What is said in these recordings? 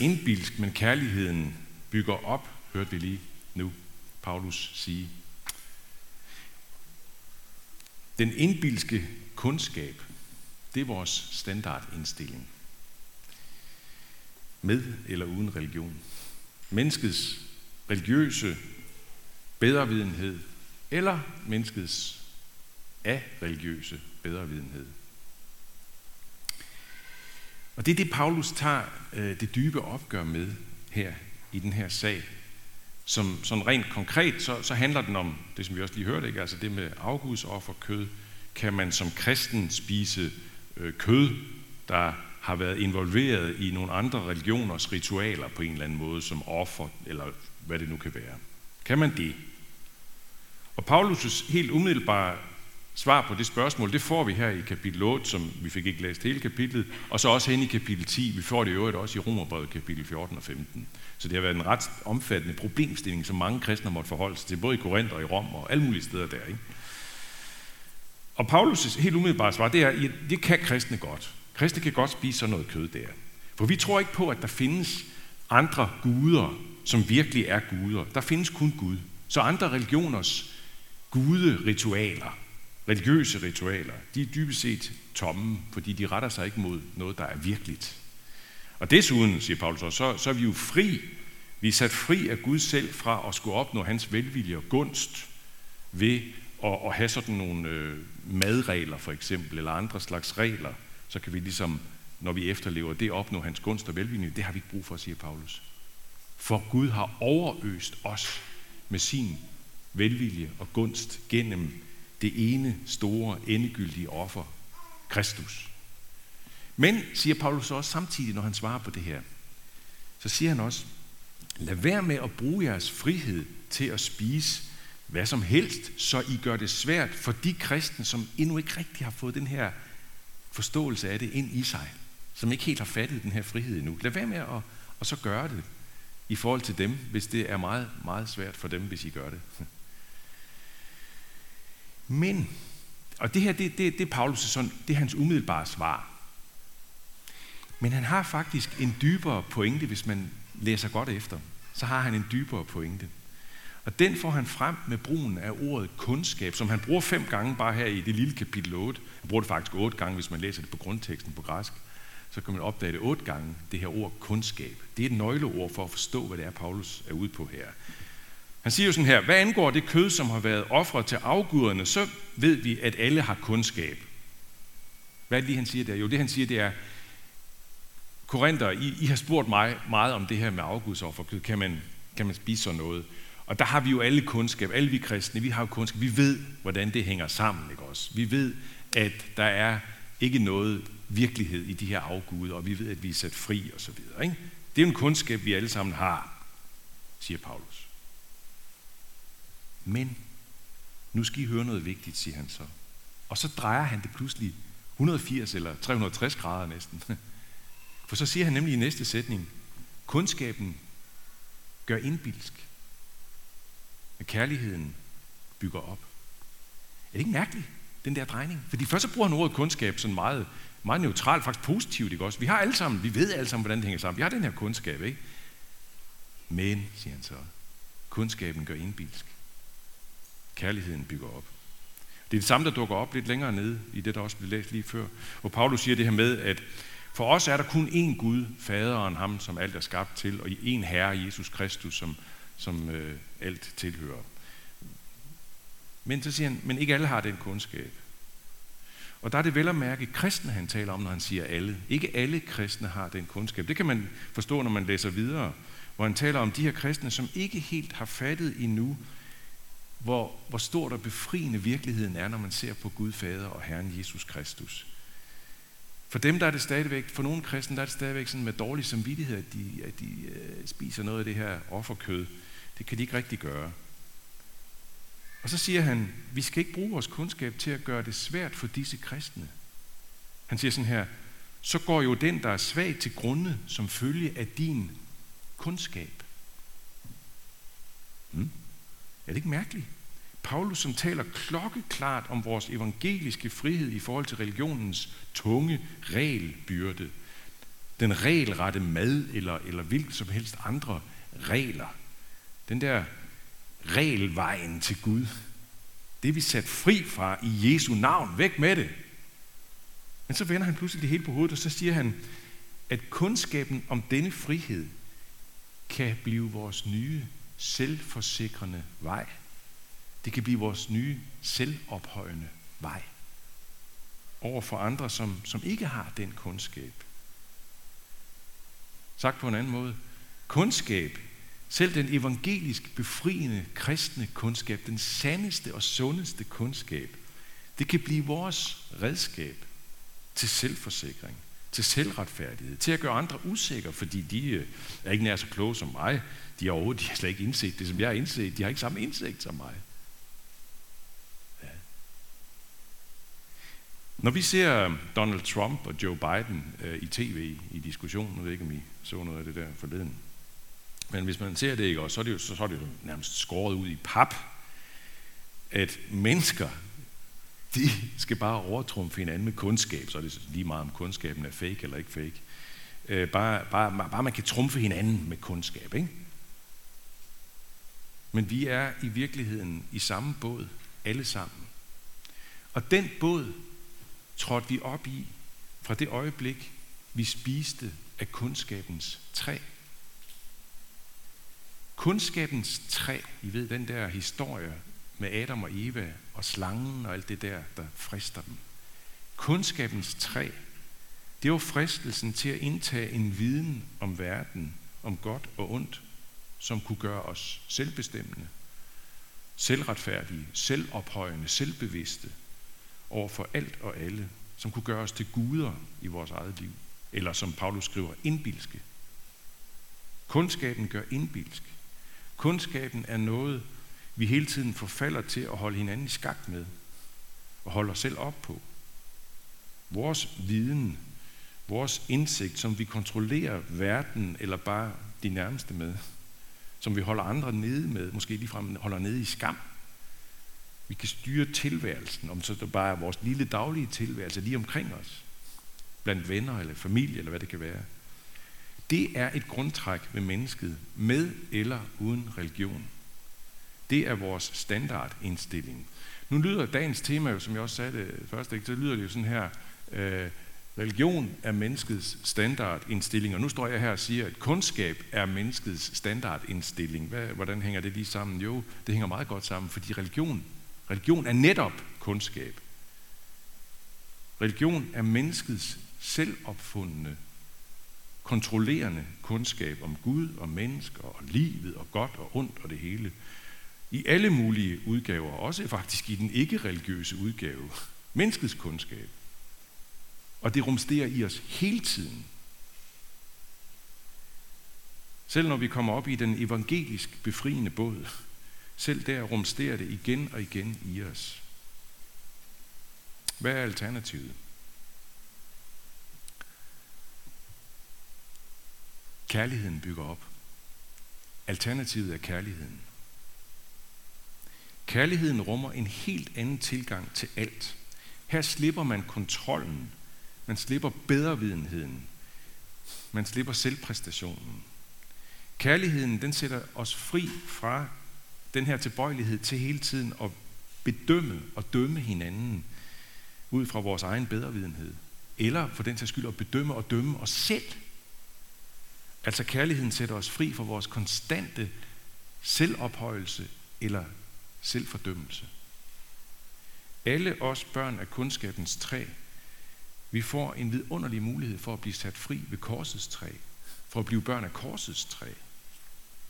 indbilsk, men kærligheden bygger op, hørte vi lige nu Paulus sige. Den indbilske kundskab, det er vores standardindstilling. Med eller uden religion. Menneskets religiøse bedrevidenhed eller menneskets af religiøse bedrevidenhed. Og det er det, Paulus tager øh, det dybe opgør med her i den her sag. Som sådan rent konkret, så, så handler den om det, som vi også lige hørte, ikke? altså det med afgudsofferkød. Kan man som kristen spise øh, kød, der har været involveret i nogle andre religioners ritualer på en eller anden måde, som offer, eller hvad det nu kan være. Kan man det? Og Paulus' helt umiddelbare svar på det spørgsmål, det får vi her i kapitel 8, som vi fik ikke læst hele kapitlet, og så også hen i kapitel 10. Vi får det i øvrigt også i Romerbrevet kapitel 14 og 15. Så det har været en ret omfattende problemstilling, som mange kristne måtte forholde sig til, både i Korinth og i Rom og alle mulige steder der. Ikke? Og Paulus' helt umiddelbare svar, det er, at det kan kristne godt. Kristne kan godt spise sådan noget kød der. For vi tror ikke på, at der findes andre guder, som virkelig er guder. Der findes kun Gud. Så andre religioners guderitualer, religiøse ritualer, de er dybest set tomme, fordi de retter sig ikke mod noget, der er virkeligt. Og desuden, siger Paulus, så, så er vi jo fri. Vi er sat fri af Gud selv fra at skulle opnå hans velvilje og gunst ved at, at have sådan nogle øh, madregler for eksempel, eller andre slags regler, så kan vi ligesom, når vi efterlever det, opnå hans gunst og velvilje. Det har vi ikke brug for, siger Paulus. For Gud har overøst os med sin velvilje og gunst gennem det ene store, endegyldige offer, Kristus. Men, siger Paulus også samtidig, når han svarer på det her, så siger han også, lad være med at bruge jeres frihed til at spise hvad som helst, så I gør det svært for de kristne, som endnu ikke rigtig har fået den her forståelse af det ind i sig, som ikke helt har fattet den her frihed endnu. Lad være med at, at så gøre det i forhold til dem, hvis det er meget, meget svært for dem, hvis I gør det. Men, og det her, det, det, det er Paulus' sådan, det er hans umiddelbare svar. Men han har faktisk en dybere pointe, hvis man læser godt efter. Så har han en dybere pointe. Og den får han frem med brugen af ordet kundskab, som han bruger fem gange bare her i det lille kapitel 8. Han bruger det faktisk otte gange, hvis man læser det på grundteksten på græsk. Så kan man opdage det otte gange, det her ord kundskab. Det er et nøgleord for at forstå, hvad det er, Paulus er ude på her. Han siger jo sådan her, hvad angår det kød, som har været offret til afguderne, så ved vi, at alle har kundskab. Hvad er det lige, han siger der? Jo, det han siger, det er, Korinther, I, I har spurgt mig meget om det her med afgudsofferkød. Kan man, kan man spise sådan noget? Og der har vi jo alle kundskab, alle vi kristne, vi har jo kundskab. Vi ved, hvordan det hænger sammen, ikke også? Vi ved, at der er ikke noget virkelighed i de her afguder, og vi ved, at vi er sat fri og så videre. Ikke? Det er en kundskab, vi alle sammen har, siger Paulus. Men nu skal I høre noget vigtigt, siger han så. Og så drejer han det pludselig 180 eller 360 grader næsten. For så siger han nemlig i næste sætning, kundskaben gør indbilsk, men kærligheden bygger op. Er det ikke mærkeligt, den der drejning? Fordi først så bruger han ordet kundskab sådan meget, meget neutralt, faktisk positivt, ikke også? Vi har alle sammen, vi ved alle sammen, hvordan det hænger sammen. Vi har den her kundskab, ikke? Men, siger han så, kundskaben gør indbilsk. Kærligheden bygger op. Det er det samme, der dukker op lidt længere nede i det, der også blev læst lige før. Hvor Paulus siger det her med, at for os er der kun én Gud, faderen, ham som alt er skabt til, og én Herre, Jesus Kristus, som, som øh, alt tilhører. Men så siger han, men ikke alle har den kundskab. Og der er det vel at mærke kristne, han taler om, når han siger alle. Ikke alle kristne har den kundskab. Det kan man forstå, når man læser videre, hvor han taler om de her kristne, som ikke helt har fattet endnu, hvor, hvor stort og befriende virkeligheden er, når man ser på Gud Fader og Herren Jesus Kristus. For dem, der er det stadigvæk, for nogle kristne, der er det stadigvæk sådan med dårlig samvittighed, at de, at de uh, spiser noget af det her offerkød. Det kan de ikke rigtig gøre. Og så siger han, vi skal ikke bruge vores kundskab til at gøre det svært for disse kristne. Han siger sådan her, så går jo den, der er svag til grunde, som følge af din kundskab. Hmm? Er det ikke mærkeligt? Paulus, som taler klokkeklart om vores evangeliske frihed i forhold til religionens tunge regelbyrde. den regelrette mad, eller, eller hvilket som helst andre regler. Den der regelvejen til Gud. Det er vi sat fri fra i Jesu navn. Væk med det. Men så vender han pludselig det hele på hovedet, og så siger han, at kundskaben om denne frihed kan blive vores nye selvforsikrende vej. Det kan blive vores nye selvophøjende vej over for andre, som, som ikke har den kundskab. Sagt på en anden måde, kundskab, selv den evangelisk befriende kristne kundskab, den sandeste og sundeste kundskab, det kan blive vores redskab til selvforsikring, til selvretfærdighed, til at gøre andre usikre, fordi de øh, er ikke nær så kloge som mig. De har overhovedet de har slet ikke indset det, som jeg har indset. De har ikke samme indsigt som mig. Ja. Når vi ser Donald Trump og Joe Biden øh, i tv i diskussionen, jeg ved ikke, om I så noget af det der forleden, men hvis man ser det ikke også, så er det jo, så, så er det jo nærmest skåret ud i pap, at mennesker, de skal bare overtrumfe hinanden med kundskab, så er det lige meget om kundskaben er fake eller ikke fake. Øh, bare, bare, bare man kan trumfe hinanden med kundskab, ikke? Men vi er i virkeligheden i samme båd, alle sammen. Og den båd trådte vi op i fra det øjeblik, vi spiste af kundskabens træ. Kundskabens træ, I ved den der historie med Adam og Eva og slangen og alt det der, der frister dem. Kundskabens træ, det var fristelsen til at indtage en viden om verden, om godt og ondt, som kunne gøre os selvbestemmende, selvretfærdige, selvophøjende, selvbevidste over for alt og alle, som kunne gøre os til guder i vores eget liv, eller som Paulus skriver, indbilske. Kundskaben gør indbilsk. Kundskaben er noget, vi hele tiden forfalder til at holde hinanden i skak med, og holde os selv op på. Vores viden, vores indsigt, som vi kontrollerer verden eller bare de nærmeste med, som vi holder andre nede med, måske ligefrem holder nede i skam. Vi kan styre tilværelsen, om så det bare er vores lille daglige tilværelse lige omkring os, blandt venner eller familie eller hvad det kan være. Det er et grundtræk ved mennesket, med eller uden religion. Det er vores standardindstilling. Nu lyder dagens tema, som jeg også sagde det første, så lyder det jo sådan her, øh, religion er menneskets standardindstilling, og nu står jeg her og siger, at kundskab er menneskets standardindstilling. Hvad, hvordan hænger det lige sammen? Jo, det hænger meget godt sammen, fordi religion, religion er netop kundskab. Religion er menneskets selvopfundne kontrollerende kundskab om Gud og mennesker og livet og godt og ondt og det hele. I alle mulige udgaver, også faktisk i den ikke-religiøse udgave. Menneskets kundskab. Og det rumsterer i os hele tiden. Selv når vi kommer op i den evangelisk befriende båd, selv der rumsterer det igen og igen i os. Hvad er alternativet? Kærligheden bygger op. Alternativet er kærligheden. Kærligheden rummer en helt anden tilgang til alt. Her slipper man kontrollen. Man slipper bedrevidenheden. Man slipper selvpræstationen. Kærligheden, den sætter os fri fra den her tilbøjelighed til hele tiden at bedømme og dømme hinanden ud fra vores egen bedrevidenhed. Eller for den sags skyld at bedømme og dømme os selv Altså kærligheden sætter os fri fra vores konstante selvophøjelse eller selvfordømmelse. Alle os børn af kundskabens træ, vi får en vidunderlig mulighed for at blive sat fri ved korsets træ, for at blive børn af korsets træ.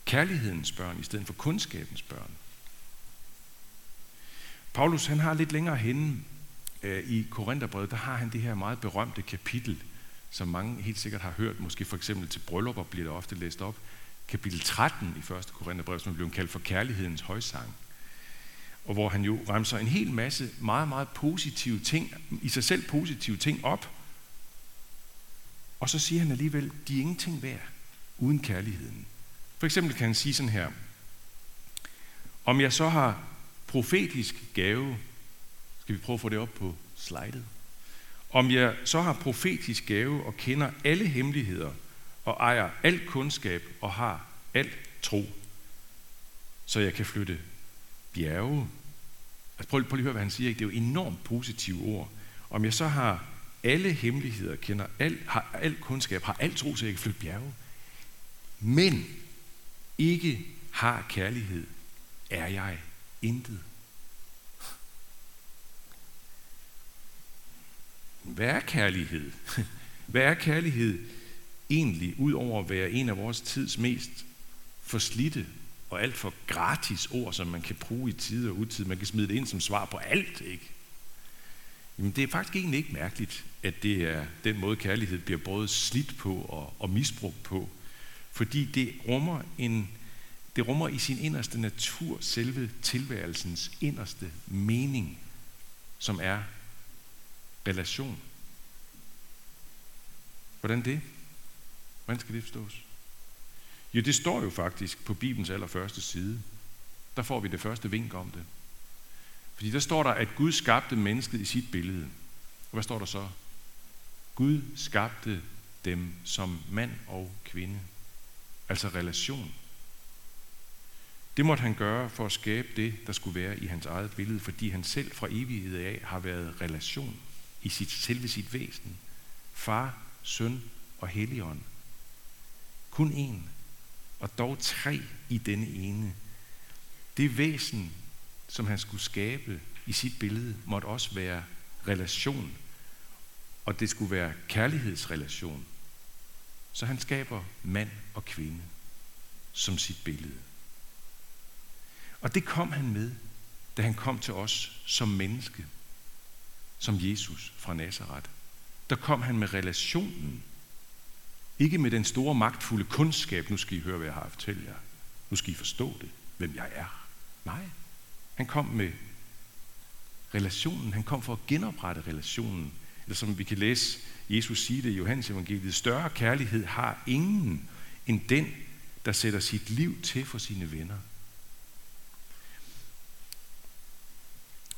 Kærlighedens børn i stedet for kundskabens børn. Paulus han har lidt længere henne øh, i Korintherbrevet, der har han det her meget berømte kapitel, som mange helt sikkert har hørt, måske for eksempel til bryllupper bliver det ofte læst op, kapitel 13 i 1. Korintherbrev, som blev kaldt for kærlighedens højsang. Og hvor han jo remser en hel masse meget, meget positive ting, i sig selv positive ting op. Og så siger han alligevel, de er ingenting værd uden kærligheden. For eksempel kan han sige sådan her, om jeg så har profetisk gave, skal vi prøve at få det op på slidet, Om jeg så har profetisk gave og kender alle hemmeligheder og ejer al kundskab og har al tro, så jeg kan flytte bjerge. Altså prøv, prøv lige at høre, hvad han siger. Ikke? Det er jo enormt positive ord. Om jeg så har alle hemmeligheder, kender al, har al kundskab, har alt tro, så jeg kan flytte bjerge, men ikke har kærlighed, er jeg intet. Hvad er kærlighed? Hvad er kærlighed egentlig, ud over at være en af vores tids mest forslidte og alt for gratis ord, som man kan bruge i tid og utid. Man kan smide det ind som svar på alt, ikke? Jamen det er faktisk egentlig ikke mærkeligt, at det er den måde, kærlighed bliver både slidt på og, og misbrugt på. Fordi det rummer, en, det rummer i sin inderste natur selve tilværelsens inderste mening, som er relation. Hvordan det? Hvordan skal det forstås? Ja, det står jo faktisk på Bibelens allerførste side. Der får vi det første vink om det. Fordi der står der, at Gud skabte mennesket i sit billede. Og hvad står der så? Gud skabte dem som mand og kvinde. Altså relation. Det måtte han gøre for at skabe det, der skulle være i hans eget billede, fordi han selv fra evighed af har været relation i sit, selve sit væsen. Far, søn og helligånd. Kun én, og dog tre i denne ene. Det væsen, som han skulle skabe i sit billede, måtte også være relation, og det skulle være kærlighedsrelation. Så han skaber mand og kvinde som sit billede. Og det kom han med, da han kom til os som menneske, som Jesus fra Nazareth. Der kom han med relationen ikke med den store magtfulde kundskab, nu skal I høre, hvad jeg har at fortælle jer. Nu skal I forstå det, hvem jeg er. Nej, han kom med relationen. Han kom for at genoprette relationen. Eller som vi kan læse Jesus sige det i Johannes evangeliet, større kærlighed har ingen end den, der sætter sit liv til for sine venner.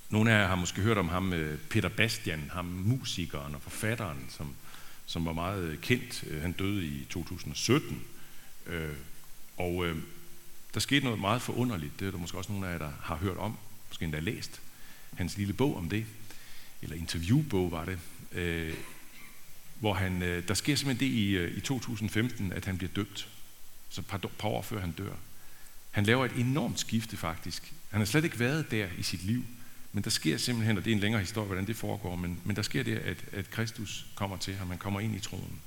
Nogle af jer har måske hørt om ham, øh, Peter Bastian, ham musikeren og forfatteren, som som var meget øh, kendt. Øh, han døde i 2017. Øh, og øh, der skete noget meget forunderligt. Det er der måske også nogle af jer, der har hørt om, måske endda læst hans lille bog om det, eller interviewbog var det, hvor han, der sker simpelthen det i, i 2015, at han bliver døbt. Så et par, par år før han dør. Han laver et enormt skifte faktisk. Han har slet ikke været der i sit liv. Men der sker simpelthen, og det er en længere historie, hvordan det foregår, men, men der sker det, at, at Kristus kommer til ham, han kommer ind i tronen.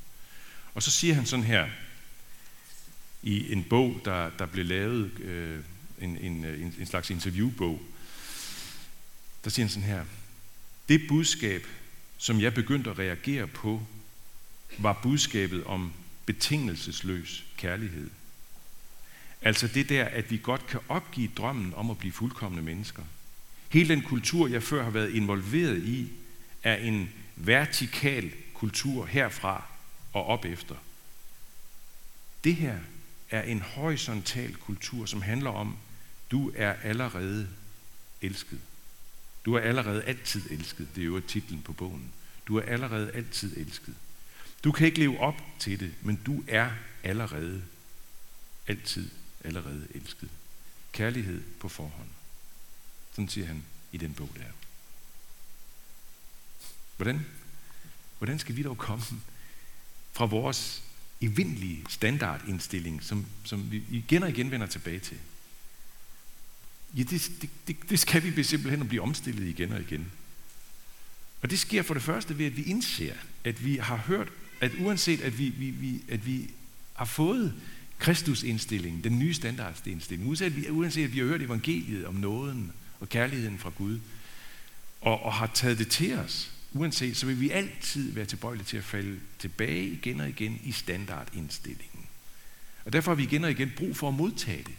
Og så siger han sådan her, i en bog, der, der blev lavet, øh, en, en, øh, en, en slags interviewbog, der siger han sådan her, det budskab, som jeg begyndte at reagere på, var budskabet om betingelsesløs kærlighed. Altså det der, at vi godt kan opgive drømmen om at blive fuldkommende mennesker – Hele den kultur, jeg før har været involveret i, er en vertikal kultur herfra og op efter. Det her er en horisontal kultur, som handler om, du er allerede elsket. Du er allerede altid elsket. Det er jo titlen på bogen. Du er allerede altid elsket. Du kan ikke leve op til det, men du er allerede altid allerede elsket. Kærlighed på forhånd. Sådan siger han i den bog der. Hvordan, hvordan skal vi dog komme fra vores evindelige standardindstilling, som, som vi igen og igen vender tilbage til? Ja, det, det, det, det skal vi simpelthen at blive omstillet igen og igen. Og det sker for det første ved, at vi indser, at vi har hørt, at uanset at vi, vi, vi, at vi har fået Kristusindstillingen, den nye standardindstilling, uanset at, vi, uanset at vi har hørt evangeliet om nåden, og kærligheden fra Gud, og, og har taget det til os, uanset, så vil vi altid være tilbøjelige til at falde tilbage igen og igen i standardindstillingen. Og derfor har vi igen og igen brug for at modtage det.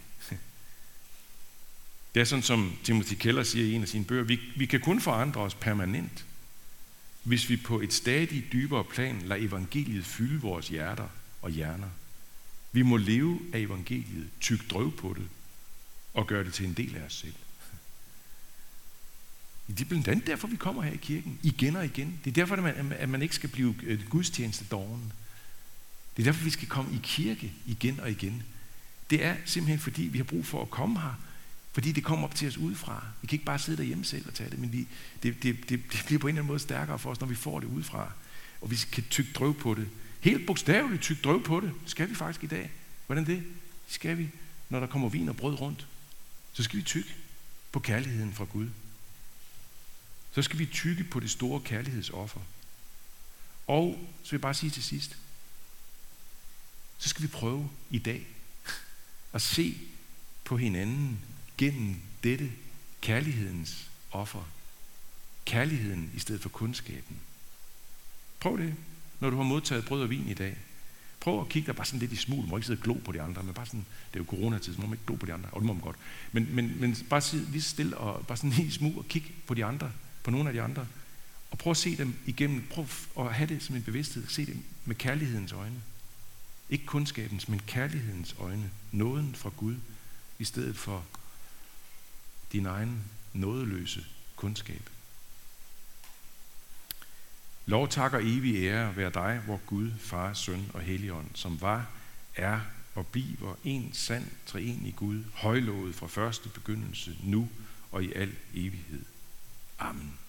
Det er sådan, som Timothy Keller siger i en af sine bøger, vi, vi kan kun forandre os permanent, hvis vi på et stadig dybere plan lader evangeliet fylde vores hjerter og hjerner. Vi må leve af evangeliet, tyk drøv på det, og gøre det til en del af os selv. Det er blandt andet derfor, vi kommer her i kirken, igen og igen. Det er derfor, at man ikke skal blive øh, gudstjeneste doven. Det er derfor, vi skal komme i kirke igen og igen. Det er simpelthen, fordi vi har brug for at komme her, fordi det kommer op til os udefra. Vi kan ikke bare sidde derhjemme selv og tage det, men vi, det, det, det, det bliver på en eller anden måde stærkere for os, når vi får det udefra. Og vi kan tykke drøv på det. Helt bogstaveligt tykke drøv på det. Skal vi faktisk i dag. Hvordan det? Skal vi, når der kommer vin og brød rundt. Så skal vi tykke på kærligheden fra Gud. Så skal vi tykke på det store kærlighedsoffer. Og så vil jeg bare sige til sidst, så skal vi prøve i dag at se på hinanden gennem dette kærlighedens offer. Kærligheden i stedet for kundskaben. Prøv det, når du har modtaget brød og vin i dag. Prøv at kigge dig bare sådan lidt i smul. Du må ikke sidde og glo på de andre, men bare sådan, det er jo coronatid, så må man ikke glo på de andre. Og det må man godt. Men, men, men bare sidde lige stille og bare sådan lige i smug og kigge på de andre, på nogle af de andre. Og prøv at se dem igennem, prøv at have det som en bevidsthed, se dem med kærlighedens øjne. Ikke kundskabens, men kærlighedens øjne. Nåden fra Gud, i stedet for din egen nådeløse kundskab. Lov, tak og evig ære være dig, hvor Gud, Far, Søn og Helligånd, som var, er og bliver en sand treenig Gud, højlovet fra første begyndelse, nu og i al evighed. Amen.